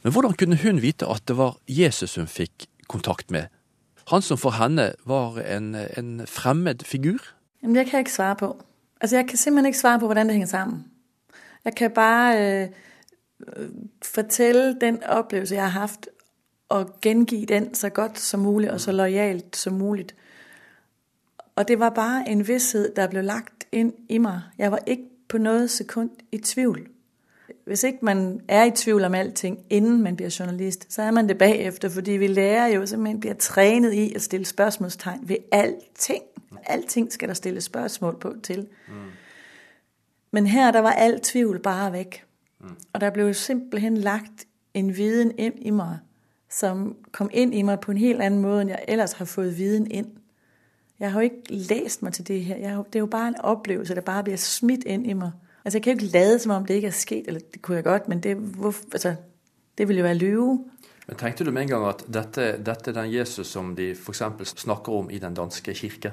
Men hvordan kunne hun vite at det var Jesus hun fikk kontakt med? Han som for henne var en, en fremmed figur? Jamen, det kan jeg ikke svare på. Altså, jeg kan simpelthen ikke svare på, hvordan det henger sammen. Jeg kan bare øh, øh, fortælle den oplevelse, jeg har haft, og gengive den så godt som muligt, og så lojalt som muligt. Og det var bare en vidshed, der blev lagt ind i mig. Jeg var ikke på noget sekund i tvivl. Hvis ikke man er i tvivl om alting, inden man bliver journalist, så er man det bagefter, fordi vi lærer jo simpelthen, bliver trænet i at stille spørgsmålstegn ved alting. Alting skal der stille spørgsmål på til. Mm. Men her, der var alt tvivl bare væk. Mm. Og der blev simpelthen lagt en viden ind i mig, som kom ind i mig på en helt anden måde, end jeg ellers har fået viden ind. Jeg har jo ikke læst mig til det her. Jeg har, det er jo bare en oplevelse, der bare bliver smidt ind i mig. Altså, jeg kan jo ikke lade, som om det ikke er sket, eller det kunne jeg godt, men det, hvor, altså, det ville jo være lyve. Men tenkte du med en gang at dette, dette er den Jesus som de eksempel snakker om i den danske kirke?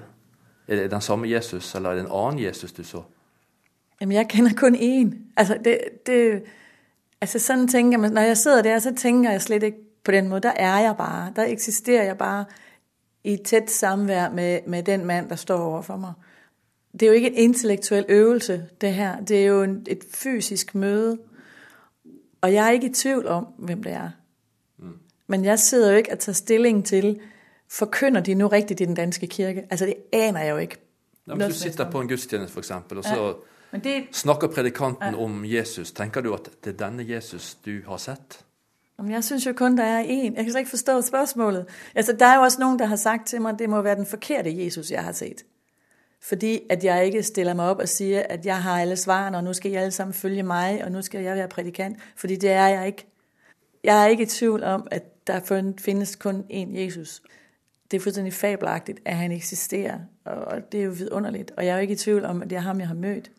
Er det den samme Jesus, eller er det en annen Jesus du så? Jamen, jeg kender kun én. Altså, det, det, altså sådan tænker man, når jeg sidder der, så tænker jeg slet ikke på den måde. Der er jeg bare. Der eksisterer jeg bare i tæt samvær med, med den mand, der står overfor mig. Det er jo ikke en intellektuel øvelse, det her. Det er jo en, et fysisk møde. Og jeg er ikke i tvivl om, hvem det er. Mm. Men jeg sidder jo ikke og tager stilling til, forkynder de nu rigtigt i den danske kirke? Altså, det aner jeg jo ikke. Nå, hvis du sitter på en gudstjeneste, for eksempel, og så ja. det, snakker predikanten ja. om Jesus, tenker du at det er denne Jesus du har sett? Jeg synes jo kun, der er en. Jeg kan slet ikke forstå spørgsmålet. Altså, der er jo også nogen, der har sagt til mig, at det må være den forkerte Jesus, jeg har set. Fordi at jeg ikke stiller meg opp og sier at jeg har alle svarene, og nå skal I alle sammen følge meg, og nå skal jeg være prædikant. Fordi det er jeg ikke. Jeg er ikke i tvivl om, at der finnes kun én Jesus. Det er fullstendig fabelaktig at han eksisterer, og det er jo vidunderligt. Og jeg er jo ikke i tvivl om, at det er ham, jeg har mødt.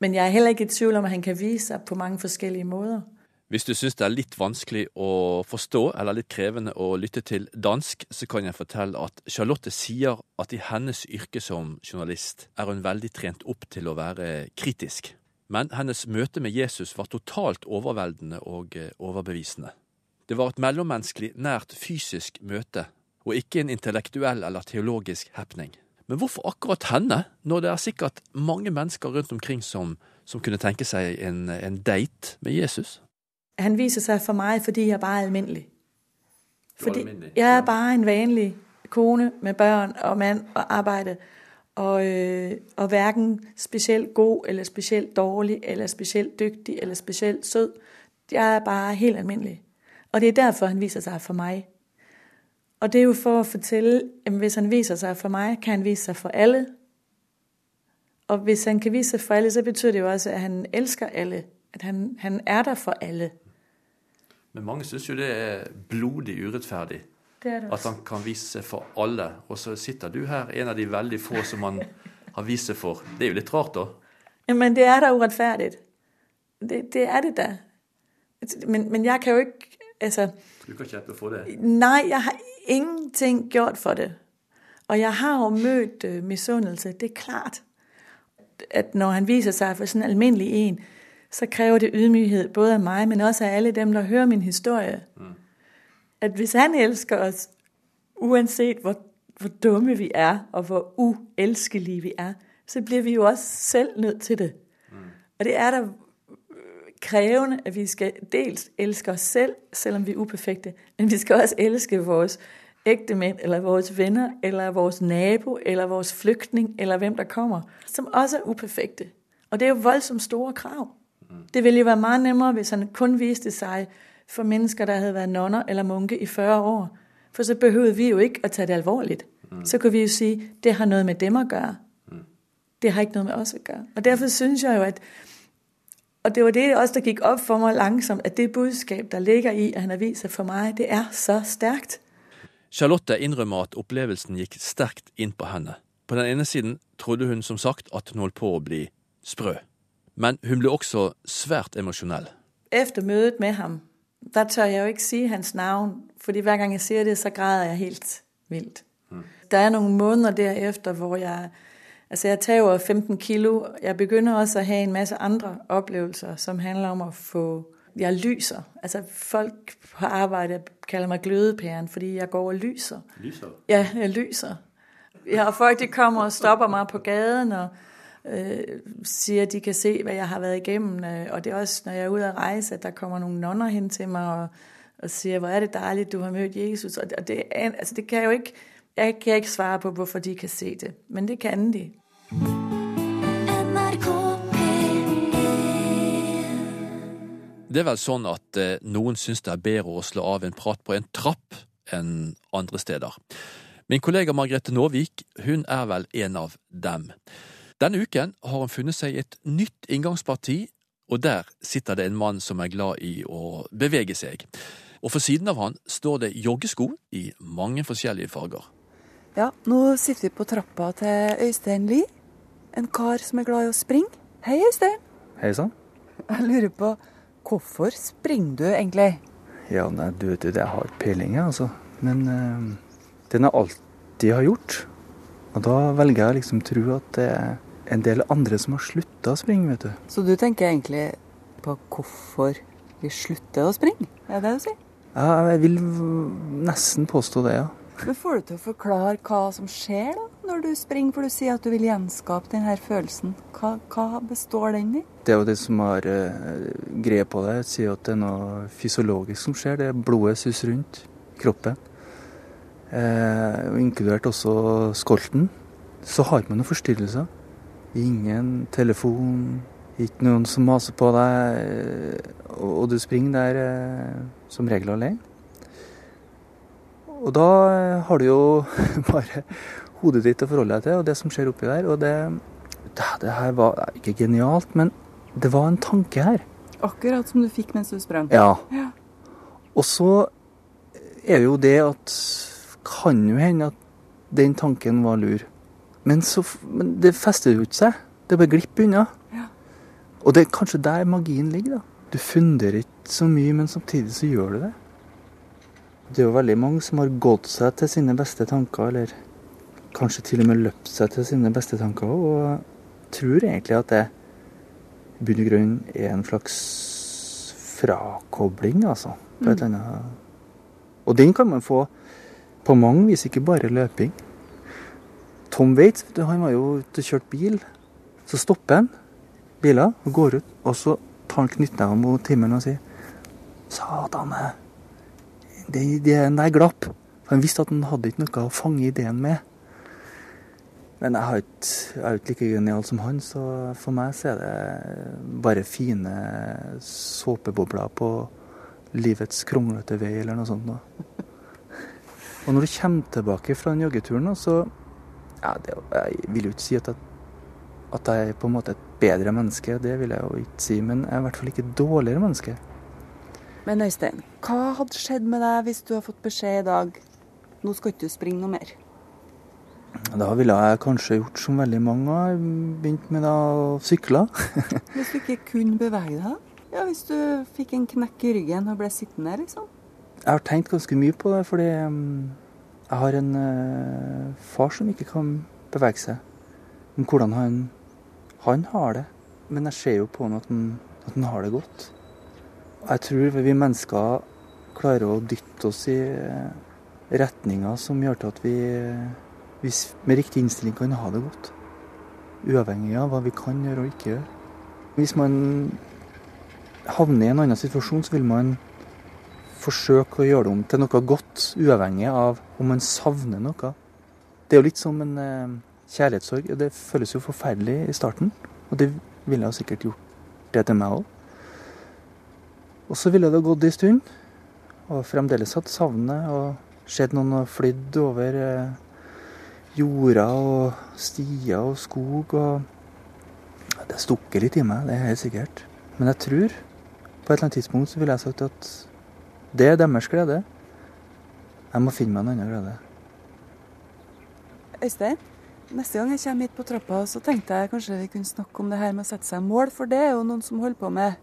Men jeg er heller ikke i tvivl om, at han kan vise sig på mange forskellige måder. Hvis du syns det er litt vanskelig å forstå eller litt krevende å lytte til dansk, så kan jeg fortelle at Charlotte sier at i hennes yrke som journalist er hun veldig trent opp til å være kritisk. Men hennes møte med Jesus var totalt overveldende og eh, overbevisende. Det var et mellommenneskelig, nært fysisk møte, og ikke en intellektuell eller teologisk happening. Men hvorfor akkurat henne, når det er sikkert mange mennesker rundt omkring som, som kunne tenke seg en, en date med Jesus? Han viser seg for meg fordi jeg bare er almindelig. Fordi almindelig. jeg er bare en vanlig kone med børn og mand og arbejde, og, øh, og hverken specielt god, eller specielt dårlig, eller specielt dygtig, eller specielt sød. Jeg er bare helt almindelig. Og det er derfor, han viser sig for mig. Og det er jo for at fortælle, at hvis han viser sig for mig, kan han vise sig for alle. Og hvis han kan vise sig for alle, så betyder det jo også, at han elsker alle. At han, han er der for alle. Men mange syns jo det er blodig urettferdig. Det det at han kan vise seg for alle. Og så sitter du her, en av de veldig få som han har vist seg for. Det er jo litt rart, da. Men det er da urettferdig. Det, det er det da. Men, men, jeg kan jo ikke altså, Du kan kjempe for det? Nei, jeg har ingenting gjort for det. Og jeg har jo møtt uh, misunnelse. Det er klart at når han viser seg for sånn alminnelig en, så kræver det ydmyghed både af mig, men også af alle dem, der hører min historie. Mm. At hvis han elsker os, uanset hvor, hvor dumme vi er, og hvor uelskelige vi er, så bliver vi jo også selv nødt til det. Mm. Og det er der krævende, at vi skal dels elske os selv, selvom vi er uperfekte, men vi skal også elske vores ægtemænd, eller vores venner, eller vores nabo, eller vores flygtning, eller hvem der kommer, som også er uperfekte. Og det er jo voldsomt store krav. Det ville jo være meget nemmere, hvis han kun viste sig for mennesker, der havde været nonner eller munke i 40 år. For så behøvede vi jo ikke at tage det alvorligt. Mm. Så kunne vi jo sige, det har noget med dem at gøre. Mm. Det har ikke noget med os at gøre. Og derfor synes jeg jo, at og det var det også, der gik op for mig langsomt, at det budskab, der ligger i, at han har vist sig for mig, det er så stærkt. Charlotte innrømmer at opplevelsen gikk sterkt inn på henne. På den ene siden trodde hun som sagt at hun holdt på å bli sprø. Men hun ble også svært emosjonell. Efter mødet med ham, der tør jeg jo ikke si hans navn, fordi hver gang jeg sier det, så græder jeg helt vildt. Mm. Der er noen måneder derefter hvor jeg Altså jeg tager 15 kilo. Jeg begynner også å ha en masse andre oplevelser, som handler om å få... Jeg lyser. Altså folk på arbeidet kaller meg glødepæren, fordi jeg går og lyser. Lyser? Ja, jeg lyser. Ja, og folk de kommer og stopper meg på gaden og øh, siger, at de kan se, hvad jeg har været igennem. Øh, og det er også, når jeg er ude at rejse, at der kommer nogle nonner hen til mig og, og siger, hvor er det dejligt, du har mødt Jesus. Og det, og det, altså, det kan jeg jo ikke, jeg kan ikke svare på, hvorfor de kan se det. Men det kan de. Det er vel sånn at eh, noen syns det er bedre å slå av en prat på en trapp enn andre steder. Min kollega Margrethe Nåvik hun er vel en av dem. Denne uken har hun funnet seg et nytt inngangsparti, og der sitter det en mann som er glad i å bevege seg. Og for siden av han står det joggesko i mange forskjellige farger. Ja, nå sitter vi på trappa til Øystein Lie, en kar som er glad i å springe. Hei, Øystein. Hei sann. Jeg lurer på, hvorfor springer du egentlig? Ja, nei, du vet jo, jeg har peiling, jeg, altså. Men øh, den jeg alltid har gjort. Og da velger jeg liksom tro at det er en del andre som har slutta å springe, vet du. Så du tenker egentlig på hvorfor vi slutter å springe? Er det det du sier? Ja, jeg vil nesten påstå det, ja. Men får du til å forklare hva som skjer da, når du springer, for du sier at du vil gjenskape denne følelsen. Hva, hva består den i? Det er jo det som har eh, greie på det, sier at det er noe fysiologisk som skjer. Det er blodet suser rundt kroppen. Eh, inkludert også skolten. Så har man noen forstyrrelser. Ingen telefon, ikke noen som maser på deg, og du springer der uh, som regel alene. Og da har du jo bare hodet ditt å forholde deg til, og det som skjer oppi der. Og det, det her var ikke genialt, men det var en tanke her. Akkurat som du fikk mens du sprang? Ja. ja. Og så er jo det at Kan jo hende at den tanken var lur. Men, så, men det fester jo ikke seg. Det bare glipper unna. Ja. Og det er kanskje der magien ligger. da. Du funderer ikke så mye, men samtidig så gjør du det. Det er jo veldig mange som har gått seg til sine beste tanker, eller kanskje til og med løpt seg til sine beste tanker, og tror egentlig at det i bunn og grunn er en slags frakobling, altså. På et mm. eller annet. Og den kan man få på mange vis, ikke bare løping. Tom Waits han var jo ute og kjørte bil. Så stopper han biler og går ut, og så tar han knyttneven mot himmelen og sier Satan, det, det, der glapp. For han visste at han hadde ikke noe å fange ideen med. Men jeg, ikke, jeg er ikke like genial som han, så for meg så er det bare fine såpebobler på livets kronglete vei, eller noe sånt. Da. Og når du kommer tilbake fra den joggeturen, så ja, det, Jeg vil jo ikke si at jeg, at jeg er på en måte et bedre menneske, det vil jeg jo ikke si. Men jeg er i hvert fall ikke et dårligere menneske. Men Øystein, hva hadde skjedd med deg hvis du hadde fått beskjed i dag nå skal ikke du springe noe mer? Da ville jeg kanskje gjort som veldig mange har, begynt med å sykle. hvis du ikke kunne bevege deg? Ja, Hvis du fikk en knekk i ryggen og ble sittende, liksom? Jeg har tenkt ganske mye på det, fordi mm, jeg har en uh, far som ikke kan bevege seg. Om hvordan han, han har det. Men jeg ser jo på han at han, at han har det godt. Jeg tror vi mennesker klarer å dytte oss i eh, retninger som gjør til at vi, hvis med riktig innstilling kan ha det godt. Uavhengig av hva vi kan gjøre og ikke gjøre. Hvis man havner i en annen situasjon, så vil man forsøke å gjøre det om til noe godt, uavhengig av om man savner noe. Det er jo litt som en eh, kjærlighetssorg. Det føles jo forferdelig i starten, og det ville jeg sikkert gjort det til meg òg. Og så ville det gått en stund, og fremdeles hatt savnet. Og sett noen har flydd over eh, jorder og stier og skog. Og det stukker litt i meg, det er helt sikkert. Men jeg tror på et eller annet tidspunkt så ville jeg sagt at det er deres glede. Jeg må finne meg en annen glede. Øystein, neste gang jeg kommer hit på trappa, så tenkte jeg kanskje vi kunne snakke om det her med å sette seg mål, for det er jo noen som holder på med.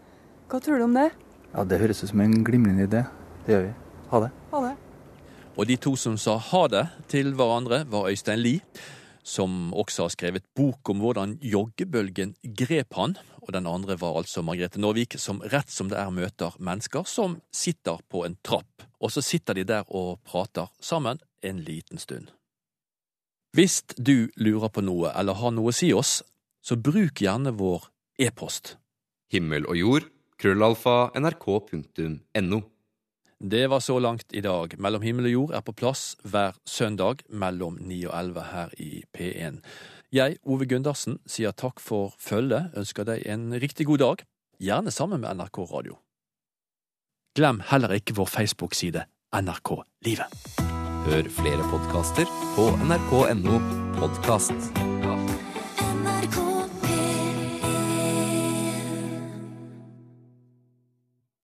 Hva tror du om det? Ja, Det høres ut som en glimrende idé. Det gjør vi. Ha det. Ha det. Og de to som sa ha det til hverandre, var Øystein Lie, som også har skrevet bok om hvordan joggebølgen grep han. Og den andre var altså Margrethe Norvik, som rett som det er møter mennesker som sitter på en trapp. Og så sitter de der og prater sammen en liten stund. Hvis du lurer på noe eller har noe å si oss, så bruk gjerne vår e-post. Himmel og jord krøllalfa nrk.no. Det var så langt i dag. Mellom himmel og jord er på plass hver søndag mellom 9 og 11 her i P1. Jeg, Ove Gundersen, sier takk for følget, ønsker deg en riktig god dag, gjerne sammen med NRK Radio. Glem heller ikke vår Facebook-side NRK Livet. Hør flere podkaster på nrk.no podkast.